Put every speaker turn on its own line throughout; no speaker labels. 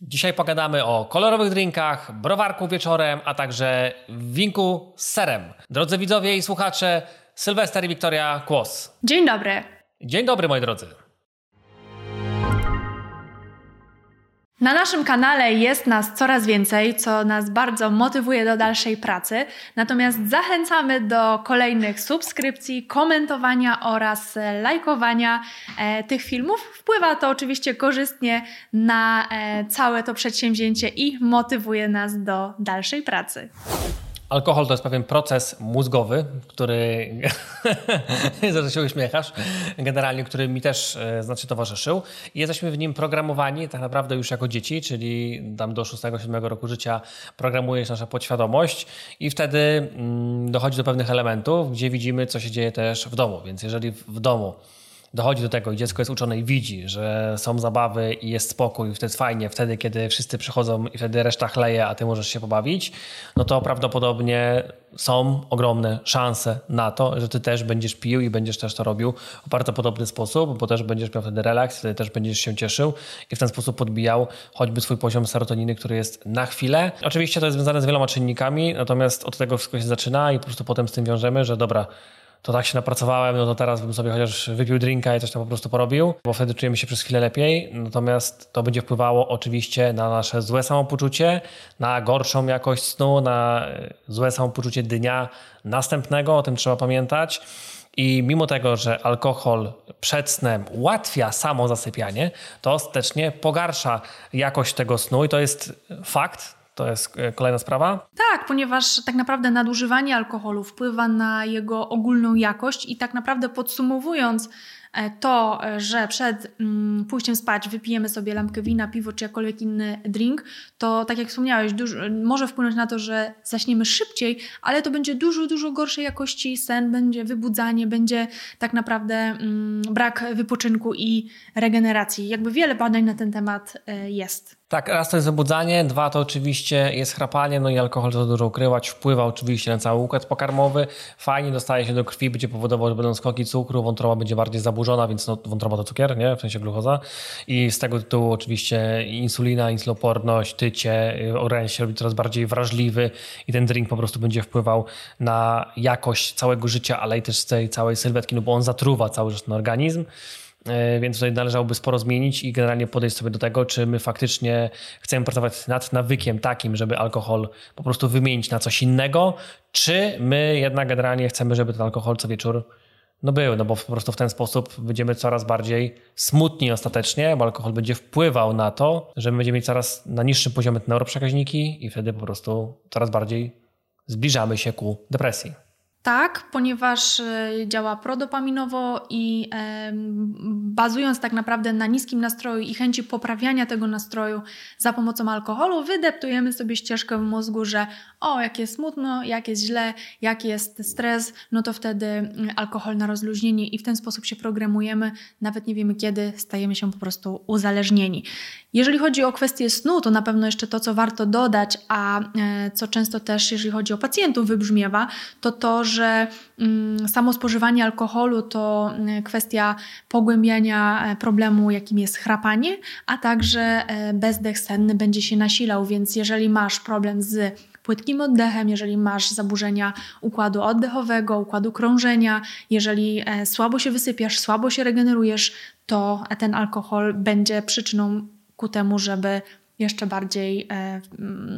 Dzisiaj pogadamy o kolorowych drinkach, browarku wieczorem, a także winku z serem. Drodzy widzowie i słuchacze, Sylwester i Wiktoria Kłos.
Dzień dobry.
Dzień dobry, moi drodzy.
Na naszym kanale jest nas coraz więcej, co nas bardzo motywuje do dalszej pracy. Natomiast zachęcamy do kolejnych subskrypcji, komentowania oraz lajkowania e, tych filmów. Wpływa to oczywiście korzystnie na e, całe to przedsięwzięcie i motywuje nas do dalszej pracy.
Alkohol to jest pewien proces mózgowy, który, że się uśmiechasz, generalnie, który mi też e, znacznie towarzyszył. I jesteśmy w nim programowani tak naprawdę już jako dzieci, czyli tam do 6-7 roku życia programuje się nasza podświadomość i wtedy mm, dochodzi do pewnych elementów, gdzie widzimy, co się dzieje też w domu. Więc jeżeli w domu dochodzi do tego i dziecko jest uczone i widzi, że są zabawy i jest spokój, wtedy jest fajnie, wtedy kiedy wszyscy przychodzą i wtedy reszta chleje, a ty możesz się pobawić, no to prawdopodobnie są ogromne szanse na to, że ty też będziesz pił i będziesz też to robił w bardzo podobny sposób, bo też będziesz miał wtedy relaks, wtedy też będziesz się cieszył i w ten sposób podbijał choćby swój poziom serotoniny, który jest na chwilę. Oczywiście to jest związane z wieloma czynnikami, natomiast od tego wszystko się zaczyna i po prostu potem z tym wiążemy, że dobra, to tak się napracowałem, no to teraz bym sobie chociaż wypił drinka i coś tam po prostu porobił, bo wtedy czujemy się przez chwilę lepiej. Natomiast to będzie wpływało oczywiście na nasze złe samopoczucie, na gorszą jakość snu, na e, złe samopoczucie dnia następnego, o tym trzeba pamiętać. I mimo tego, że alkohol przed snem ułatwia samo zasypianie, to ostatecznie pogarsza jakość tego snu i to jest fakt, to jest e, kolejna sprawa?
Tak, ponieważ tak naprawdę nadużywanie alkoholu wpływa na jego ogólną jakość i tak naprawdę podsumowując e, to, e, że przed mm, pójściem spać wypijemy sobie lampkę wina, piwo czy jakolwiek inny drink, to tak jak wspomniałeś, dużo, może wpłynąć na to, że zaśniemy szybciej, ale to będzie dużo, dużo gorszej jakości sen, będzie wybudzanie, będzie tak naprawdę mm, brak wypoczynku i regeneracji. Jakby wiele badań na ten temat jest.
Tak, raz to jest wybudzanie, dwa to oczywiście jest chrapanie, no i alkohol to dużo ukrywać, wpływa oczywiście na cały układ pokarmowy, fajnie dostaje się do krwi, będzie powodował, że będą skoki cukru, wątroba będzie bardziej zaburzona, więc no, wątroba to cukier, nie? w sensie glukoza i z tego tytułu oczywiście insulina, insuloporność, tycie, organizm się robi coraz bardziej wrażliwy i ten drink po prostu będzie wpływał na jakość całego życia, ale i też z tej całej sylwetki, no bo on zatruwa cały ten organizm. E, więc tutaj należałoby sporo zmienić i generalnie podejść sobie do tego, czy my faktycznie chcemy pracować nad nawykiem takim, żeby alkohol po prostu wymienić na coś innego, czy my jednak generalnie chcemy, żeby ten alkohol co wieczór no był, no bo po prostu w ten sposób będziemy coraz bardziej smutni ostatecznie, bo alkohol będzie wpływał na to, że my będziemy mieć coraz na niższym poziomie neuroprzekaźniki i wtedy po prostu coraz bardziej zbliżamy się ku depresji.
Tak, ponieważ e, działa prodopaminowo i e, bazując tak naprawdę na niskim nastroju i chęci poprawiania tego nastroju za pomocą alkoholu, wydeptujemy sobie ścieżkę w mózgu, że o, jak jest smutno, jak jest źle, jak jest stres, no to wtedy mm, alkohol na rozluźnienie i w ten sposób się programujemy, nawet nie wiemy kiedy stajemy się po prostu uzależnieni. Jeżeli chodzi o kwestię snu, to na pewno jeszcze to, co warto dodać, a e, co często też, jeżeli chodzi o pacjentów, wybrzmiewa, to to, że mm, samo spożywanie alkoholu to mm, kwestia pogłębiania e, problemu, jakim jest chrapanie, a także e, bezdech senny będzie się nasilał, więc jeżeli masz problem z płytkim oddechem, jeżeli masz zaburzenia układu oddechowego, układu krążenia, jeżeli słabo się wysypiasz, słabo się regenerujesz, to ten alkohol będzie przyczyną ku temu, żeby jeszcze bardziej e,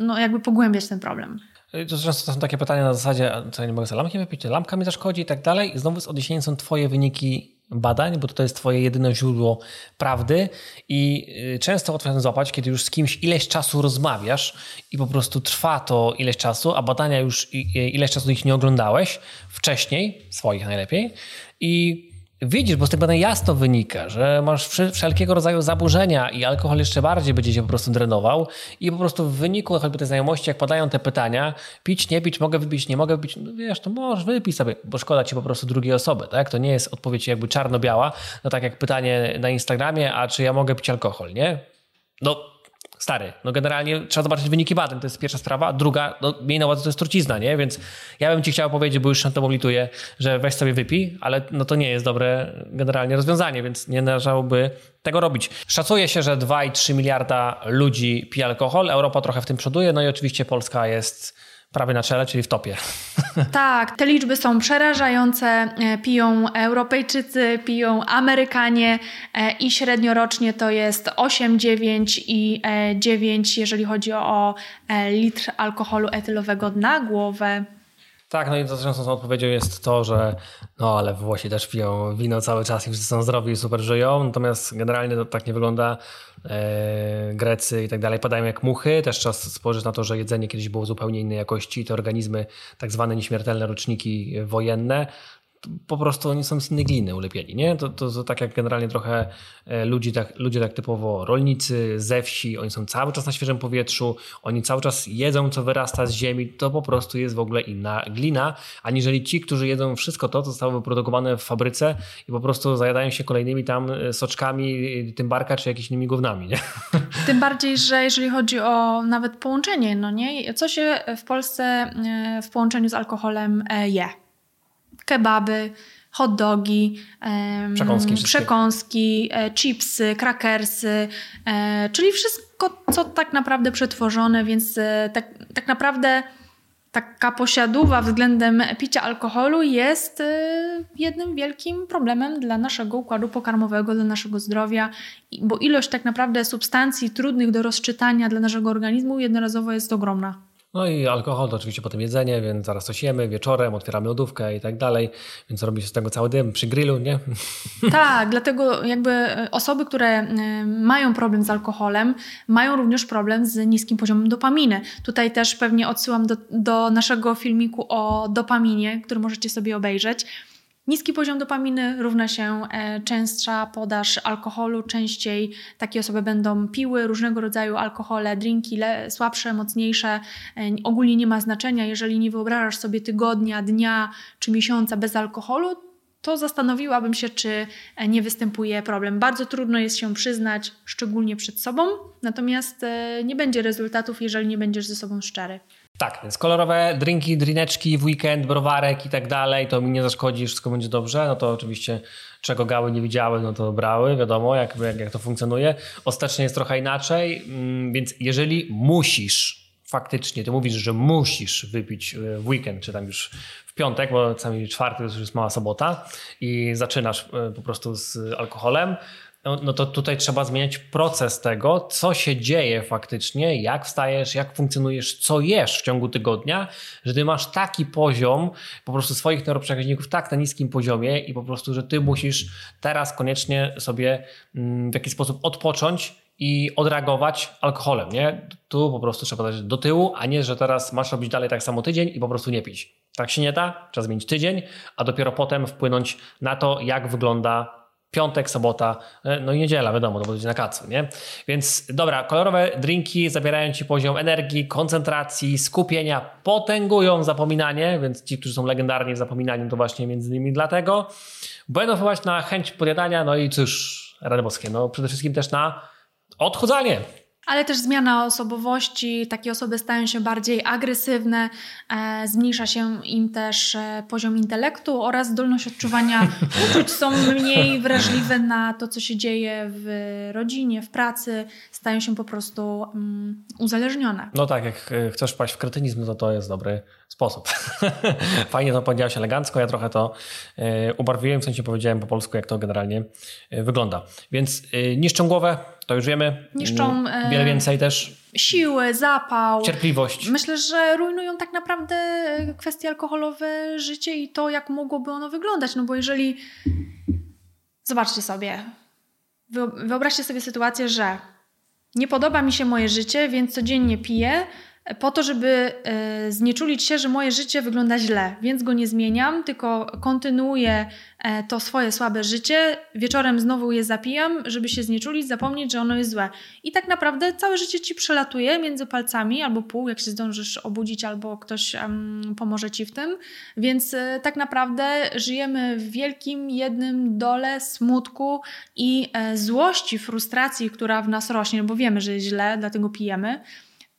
no, jakby pogłębiać ten problem.
To często są takie pytania na zasadzie, co ja nie mogę sobie lampki wypić, lampka mi zaszkodzi i tak dalej. I znowu z odniesieniem są twoje wyniki badań, bo to jest twoje jedyne źródło prawdy i y, często łatwo złapać, kiedy już z kimś ileś czasu rozmawiasz i po prostu trwa to ileś czasu, a badania już ileś czasu ich nie oglądałeś wcześniej, swoich najlepiej i Widzisz, bo z tego badań jasno wynika, że masz wszelkiego rodzaju zaburzenia i alkohol jeszcze bardziej będzie cię po prostu drenował i po prostu w wyniku choćby tej znajomości, jak padają te pytania, pić, nie pić, mogę wypić, nie mogę wypić, no wiesz, to możesz wypić sobie, bo szkoda ci po prostu drugiej osoby, tak? To nie jest odpowiedź jakby czarno-biała, no tak jak pytanie na Instagramie, a czy ja mogę pić alkohol, nie? No stary, no generalnie trzeba zobaczyć wyniki badań, to jest pierwsza sprawa. Druga, no miej na uwadze, to jest trucizna, nie? Więc ja bym ci chciał powiedzieć, bo już to lituję, że weź sobie wypij, ale no to nie jest dobre generalnie rozwiązanie, więc nie należałoby tego robić. Szacuje się, że 2,3 miliarda ludzi pije alkohol, Europa trochę w tym przoduje, no i oczywiście Polska jest prawie na czele, czyli w topie.
Tak, te liczby są przerażające. E, piją Europejczycy, piją Amerykanie e, i średnio rocznie to jest 8, 9 i 9, e, jeżeli chodzi o litr alkoholu etylowego na głowę.
Tak, no i to często odpowiedzią jest to, że no ale Włosi też piją wino cały czas i wszyscy są zdrowi i super żyją, natomiast generalnie to tak nie wygląda. E, Grecy i tak dalej padają jak muchy. Też trzeba spojrzeć na to, że jedzenie kiedyś było zupełnie innej jakości. Te organizmy, tak zwane nieśmiertelne roczniki wojenne, po prostu oni są z innej gliny ulepieni, nie? To, to, to tak jak generalnie trochę e, ludzi tak, ludzie tak typowo rolnicy ze wsi, oni są cały czas na świeżym powietrzu, oni cały czas jedzą, co wyrasta z ziemi, to po prostu jest w ogóle inna glina, aniżeli ci, którzy jedzą wszystko to, co zostało wyprodukowane w fabryce i po prostu zajadają się kolejnymi tam e, soczkami tym barka, czy jakimiś innymi gównami, nie?
Tym bardziej, że jeżeli chodzi o nawet połączenie, no nie? Co się w Polsce e, w połączeniu z alkoholem je? Kebaby, hot dogi,
przekąski,
przekąski e, chipsy, krakersy, e, czyli wszystko, co tak naprawdę przetworzone, więc e, tak, tak naprawdę taka posiadówa względem picia alkoholu jest jednym wielkim problemem dla naszego układu pokarmowego, dla naszego zdrowia, bo ilość tak naprawdę substancji trudnych do rozczytania dla naszego organizmu jednorazowo jest ogromna.
No i alkohol to oczywiście potem jedzenie, więc zaraz coś jemy wieczorem, otwieramy lodówkę i tak dalej, więc robi się z tego cały dym przy grillu, nie?
Tak, dlatego jakby e, osoby, które e, mają problem z alkoholem, mają również problem z niskim poziomem dopaminy. Tutaj też pewnie odsyłam do, do naszego filmiku o dopaminie, który możecie sobie obejrzeć. Niski poziom dopaminy równa się e, częstsza podaż alkoholu, częściej takie osoby będą piły różnego rodzaju alkohole, drinki słabsze, mocniejsze. E, ogólnie nie ma znaczenia, jeżeli nie wyobrażasz sobie tygodnia, dnia czy miesiąca bez alkoholu, to zastanowiłabym się, czy e, nie występuje problem. Bardzo trudno jest się przyznać, szczególnie przed sobą, natomiast nie będzie rezultatów, jeżeli nie będziesz ze sobą szczery.
Tak, więc kolorowe drinki, drineczki w weekend, browarek i tak dalej, to mi nie zaszkodzi, wszystko będzie dobrze. No to oczywiście czego gały nie widziały, no to brały, wiadomo jak, jak, jak to funkcjonuje. Ostatecznie jest trochę inaczej, mm, więc jeżeli musisz, faktycznie, ty mówisz, że musisz wypić e, w weekend, czy tam już w piątek, bo cały czwarty to już jest mała sobota i zaczynasz e, po prostu z alkoholem, no, no to tutaj trzeba zmieniać proces tego, co się dzieje faktycznie, jak wstajesz, jak funkcjonujesz, co jesz w ciągu tygodnia, że ty masz taki poziom po prostu swoich neuroprzekaźników tak na niskim poziomie i po prostu, że ty musisz teraz koniecznie sobie mm, w jakiś sposób odpocząć i odreagować alkoholem, nie? Tu po prostu trzeba dać do tyłu, a nie, że teraz masz robić dalej tak samo tydzień i po prostu nie pić. Tak się nie da, trzeba zmienić tydzień, a dopiero potem wpłynąć na to, jak wygląda piątek, sobota, e, no i niedziela, wiadomo, to będzie na kacu, nie? Więc dobra, kolorowe drinki zabierają Ci poziom energii, koncentracji, skupienia, potęgują zapominanie, więc ci, którzy są legendarni w zapominaniu, to właśnie między innymi dlatego. Będą wpływać na chęć podjadania, no i cóż, rady boskie, no przede wszystkim też na odchudzanie.
Ale też zmiana osobowości, takie osoby stają się bardziej agresywne, e, zmniejsza się im też e, poziom intelektu oraz zdolność odczuwania uczuć, są mniej wrażliwe na to, co się dzieje w rodzinie, w pracy, stają się po prostu um, uzależnione.
No tak, jak e, chcesz wpaść w kretynizm, to to jest dobry sposób. Fajnie to powiedziałeś elegancko, ja trochę to e, ubarwiłem, w sensie powiedziałem po polsku, jak to generalnie e, wygląda. Więc e, niszczą głowę, to już wiemy.
Niszczą
wiele więcej też.
Siły, zapał.
Cierpliwość.
Myślę, że rujnują tak naprawdę kwestie alkoholowe życie i to, jak mogłoby ono wyglądać. No bo jeżeli. Zobaczcie sobie. Wyobraźcie sobie sytuację, że nie podoba mi się moje życie, więc codziennie piję po to, żeby e, znieczulić się, że moje życie wygląda źle, więc go nie zmieniam, tylko kontynuuję e, to swoje słabe życie. Wieczorem znowu je zapijam, żeby się znieczulić, zapomnieć, że ono jest złe. I tak naprawdę całe życie ci przelatuje między palcami albo pół, jak się zdążysz obudzić, albo ktoś um, pomoże ci w tym. Więc e, tak naprawdę żyjemy w wielkim jednym dole smutku i e, złości, frustracji, która w nas rośnie, bo wiemy, że jest źle, dlatego pijemy.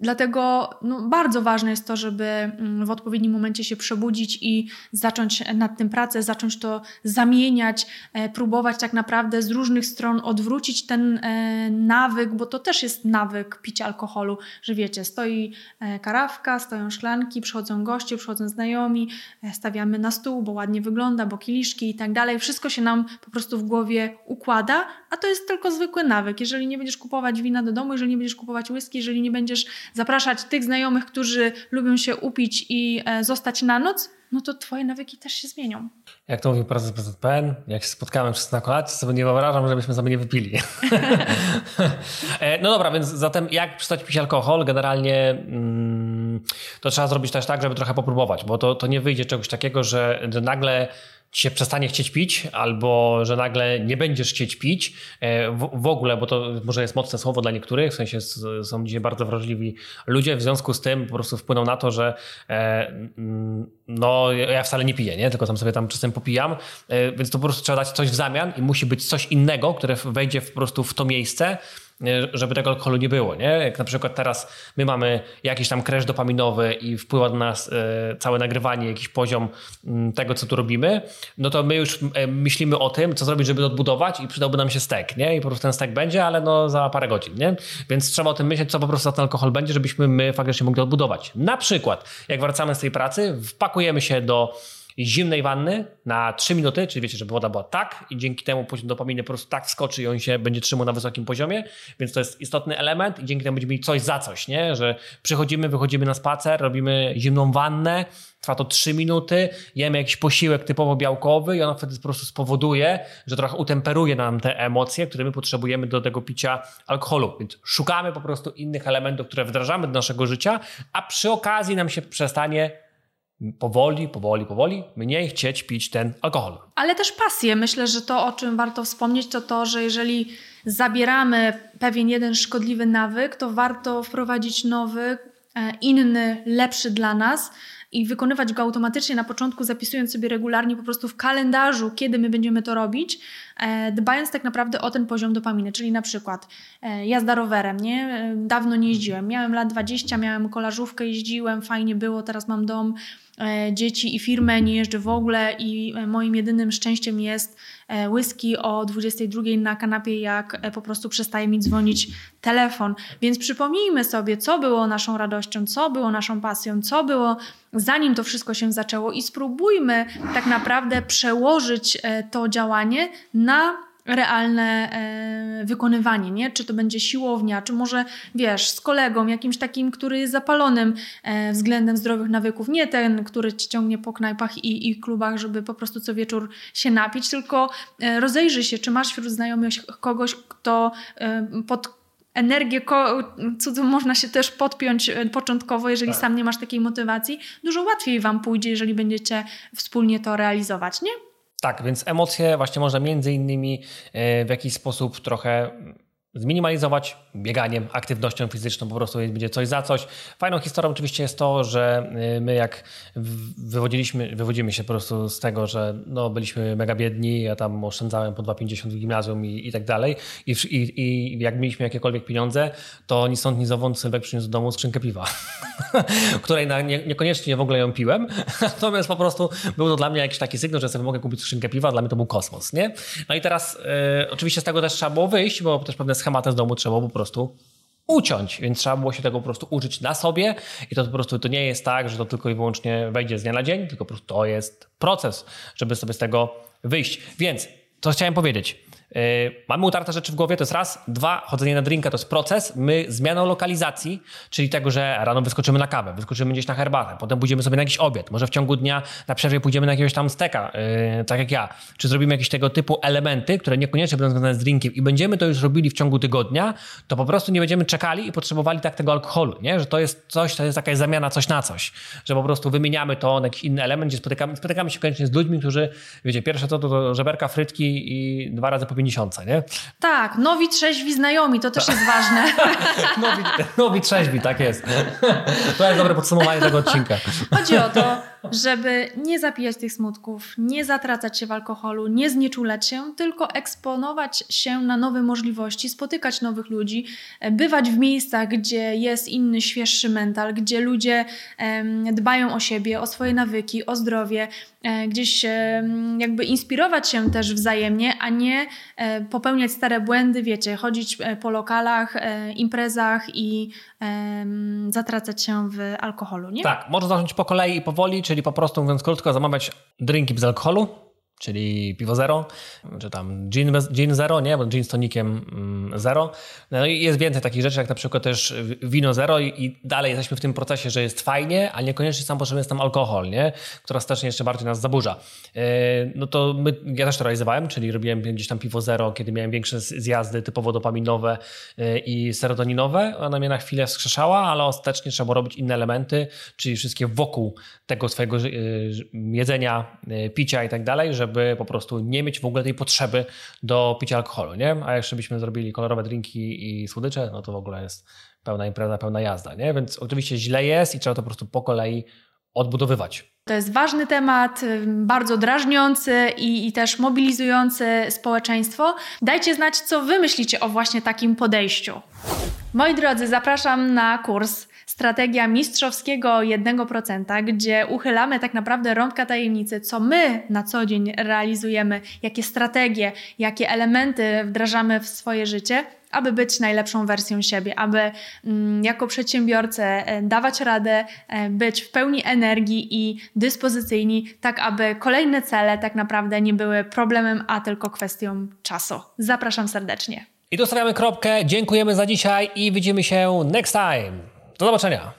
Dlatego no, bardzo ważne jest to, żeby mm, w odpowiednim momencie się przebudzić i zacząć nad tym pracę, zacząć to zamieniać, e, próbować tak naprawdę z różnych stron odwrócić ten e, nawyk, bo to też jest nawyk picia alkoholu, że wiecie, stoi e, karawka, stoją szklanki, przychodzą goście, przychodzą znajomi, stawiamy na stół, bo ładnie wygląda, bo kieliszki i tak dalej. Wszystko się nam po prostu w głowie układa, a to jest tylko zwykły nawyk. Jeżeli nie będziesz kupować wina do domu, jeżeli nie będziesz kupować whisky, jeżeli nie będziesz zapraszać tych znajomych, którzy lubią się upić i e, zostać na noc, no to twoje nawyki też się zmienią.
Jak to mówił prezes PZPN, jak się spotkamy wszyscy na kolacji, sobie nie wyobrażam, żebyśmy sobie nie wypili. E, no dobra, więc zatem jak przestać pić alkohol? Generalnie mm, to trzeba zrobić też tak, żeby trochę popróbować, bo to, to nie wyjdzie czegoś takiego, że, że nagle się przestanie chcieć pić, albo że nagle nie będziesz chcieć pić e, w, w, ogóle, bo to może jest mocne słowo dla niektórych, w sensie są dzisiaj bardzo wrażliwi ludzie, w związku z tym po prostu wpłyną na to, że e, no ja wcale nie piję, nie? tylko tam sobie tam czasem popijam, e, więc to po prostu trzeba dać coś w zamian i musi być coś innego, które wejdzie po prostu w to miejsce, żeby tego alkoholu nie było. Nie? Jak na przykład teraz my mamy jakiś tam kresz dopaminowy i wpływa na nas e, całe nagrywanie, jakiś poziom mm, tego, co tu robimy, no to my już e, myślimy o tym, co zrobić, żeby to odbudować i przydałby nam się stek. Nie? I po prostu ten stek będzie, ale no za parę godzin. Nie? Więc trzeba o tym myśleć, co po prostu za ten alkohol będzie, żebyśmy my faktycznie mogli odbudować. Na przykład, jak wracamy z tej pracy, wpakujemy się do zimnej wanny na 3 minuty, czyli wiecie, żeby woda była tak i dzięki temu poziom dopaminy po prostu tak wskoczy i on się będzie trzymał na wysokim poziomie, więc to jest istotny element i dzięki temu będziemy mieli coś za coś, nie? że przychodzimy, wychodzimy na spacer, robimy zimną wannę, trwa to 3 minuty, jemy jakiś posiłek typowo białkowy i ono wtedy po prostu spowoduje, że trochę utemperuje nam te emocje, które my potrzebujemy do tego picia alkoholu. Więc szukamy po prostu innych elementów, które wdrażamy do naszego życia, a przy okazji nam się przestanie powoli, powoli, powoli mniej chcieć pić ten alkohol.
Ale też pasję. Myślę, że to, o czym warto wspomnieć, to to, że jeżeli zabieramy pewien jeden szkodliwy nawyk, to warto wprowadzić nowy, e, inny, lepszy dla nas i wykonywać go automatycznie na początku, zapisując sobie regularnie po prostu w kalendarzu, kiedy my będziemy to robić, e, dbając tak naprawdę o ten poziom dopaminy, czyli na przykład e, jazda rowerem, nie? Dawno nie jeździłem, miałem lat 20, miałem kolażówkę, jeździłem, fajnie było, teraz mam dom, dzieci i firmę, nie jeżdżę w ogóle i e, moim jedynym szczęściem jest e, whisky o 22 na kanapie, jak po prostu przestaje mi dzwonić telefon. Więc przypomnijmy sobie, co było naszą radością, co było naszą pasją, co było zanim to wszystko się zaczęło i spróbujmy tak naprawdę przełożyć to działanie na realne e, wykonywanie, nie? Czy to będzie siłownia, czy może, wiesz, z kolegą, jakimś takim, który jest zapalonym e, względem zdrowych nawyków, nie ten, który ci ciągnie po knajpach i, i klubach, żeby po prostu co wieczór się napić, tylko e, rozejrzyj się, czy masz wśród znajomych kogoś, kto e, pod energię cudzą można się też podpiąć e, początkowo, jeżeli tak. sam nie masz takiej motywacji. Dużo łatwiej Wam pójdzie, jeżeli będziecie wspólnie to realizować, nie?
Tak, więc emocje właśnie można między innymi e, w jakiś sposób trochę zminimalizować bieganiem, aktywnością fizyczną, po prostu będzie coś za coś. Fajną historią oczywiście jest to, że y, my jak wywodziliśmy, wywodzimy się po prostu z tego, że no, byliśmy mega biedni, ja tam oszczędzałem po 2,50 w gimnazjum i, i tak dalej I, i, i jak mieliśmy jakiekolwiek pieniądze, to ni stąd, ni zowąd Sylwek przyniósł do domu skrzynkę piwa, której na, nie, niekoniecznie w ogóle ją piłem, natomiast po prostu był to dla mnie jakiś taki sygnał, że sobie mogę kupić skrzynkę piwa, dla mnie to był kosmos, nie? No i teraz y, oczywiście z tego też trzeba było wyjść, bo też pewne schematy z domu trzeba po prostu uciąć, więc trzeba było się tego po prostu uczyć na sobie i to po prostu to nie jest tak, że to tylko i wyłącznie wejdzie z dnia na dzień, tylko po prostu to jest proces, żeby sobie z tego wyjść. Więc, co chciałem powiedzieć, mamy utarte rzeczy w głowie, to jest raz. Dwa, chodzenie na drinka to jest proces. My zmianą lokalizacji, czyli tego, że rano wyskoczymy na kawę, wyskoczymy gdzieś na herbatę, potem pójdziemy sobie na jakiś obiad, może w ciągu dnia na przerwie pójdziemy na jakiegoś tam steka, yy, tak jak ja. Czy zrobimy jakieś tego typu elementy, które niekoniecznie będą związane z drinkiem i będziemy to już robili w ciągu tygodnia, to po prostu nie będziemy czekali i potrzebowali tak tego alkoholu, nie? Że to jest coś, to jest jakaś zamiana coś na coś, że po prostu wymieniamy to na jakiś inny element, gdzie spotykamy, spotykamy się koniecznie z ludźmi, którzy, wiecie, pierwsze to, to, to żeberka, frytki i dwa razy po 50, nie?
Tak, nowi trzeźwi znajomi, to też jest ważne.
nowi, nowi trzeźwi, tak jest. To jest dobre podsumowanie tego odcinka.
Chodzi o to, żeby nie zapijać tych smutków, nie zatracać się w alkoholu, nie znieczulać się, tylko eksponować się na nowe możliwości, spotykać nowych ludzi, bywać w miejscach, gdzie jest inny, świeższy mental, gdzie ludzie dbają o siebie, o swoje nawyki, o zdrowie, e, gdzieś jakby inspirować się też wzajemnie, a nie e, popełniać stare błędy, wiecie, chodzić e, po lokalach, imprezach i zatracać się w alkoholu, nie?
Tak, można zacząć po kolei i powoli, czyli po prostu mówiąc krótko, zamawiać drinki bez alkoholu, czyli piwo zero, czy tam gin, bez, gin zero, nie, bo gin z tonikiem mm, zero. No i jest więcej takich rzeczy, jak na przykład też wino zero i, i, dalej jesteśmy w tym procesie, że jest fajnie, ale niekoniecznie sam potrzebny jest tam alkohol, nie, która strasznie jeszcze bardziej nas zaburza. Yy, no to my, ja też to realizowałem, czyli robiłem gdzieś tam piwo zero, kiedy miałem większe zjazdy typowo dopaminowe yy, i serotoninowe. Ona mnie na chwilę wskrzeszała, ale ostatecznie trzeba było robić inne elementy, czyli wszystkie wokół tego swojego yy, jedzenia, picia i tak dalej, żeby żeby po prostu nie mieć w ogóle tej potrzeby do picia alkoholu, nie? A jeszcze byśmy zrobili kolorowe drinki i słodycze, no to w ogóle jest pełna impreza, pełna jazda, nie? Więc oczywiście źle jest i trzeba to po prostu po kolei odbudowywać.
To jest ważny temat, bardzo drażniący i, i, też mobilizujący społeczeństwo. Dajcie znać, co wy myślicie o właśnie takim podejściu. Moi drodzy, zapraszam na kurs strategia mistrzowskiego 1%, gdzie uchylamy tak naprawdę rąbka tajemnicy, co my na co dzień realizujemy, jakie strategie, jakie elementy wdrażamy w swoje życie aby być najlepszą wersją siebie, aby mm, jako przedsiębiorcę e, dawać radę, e, być w pełni energii i dyspozycyjni, tak aby kolejne cele tak naprawdę nie były problemem, a tylko kwestią czasu. Zapraszam serdecznie.
I dostawiamy kropkę. Dziękujemy za dzisiaj i widzimy się next time. Do zobaczenia.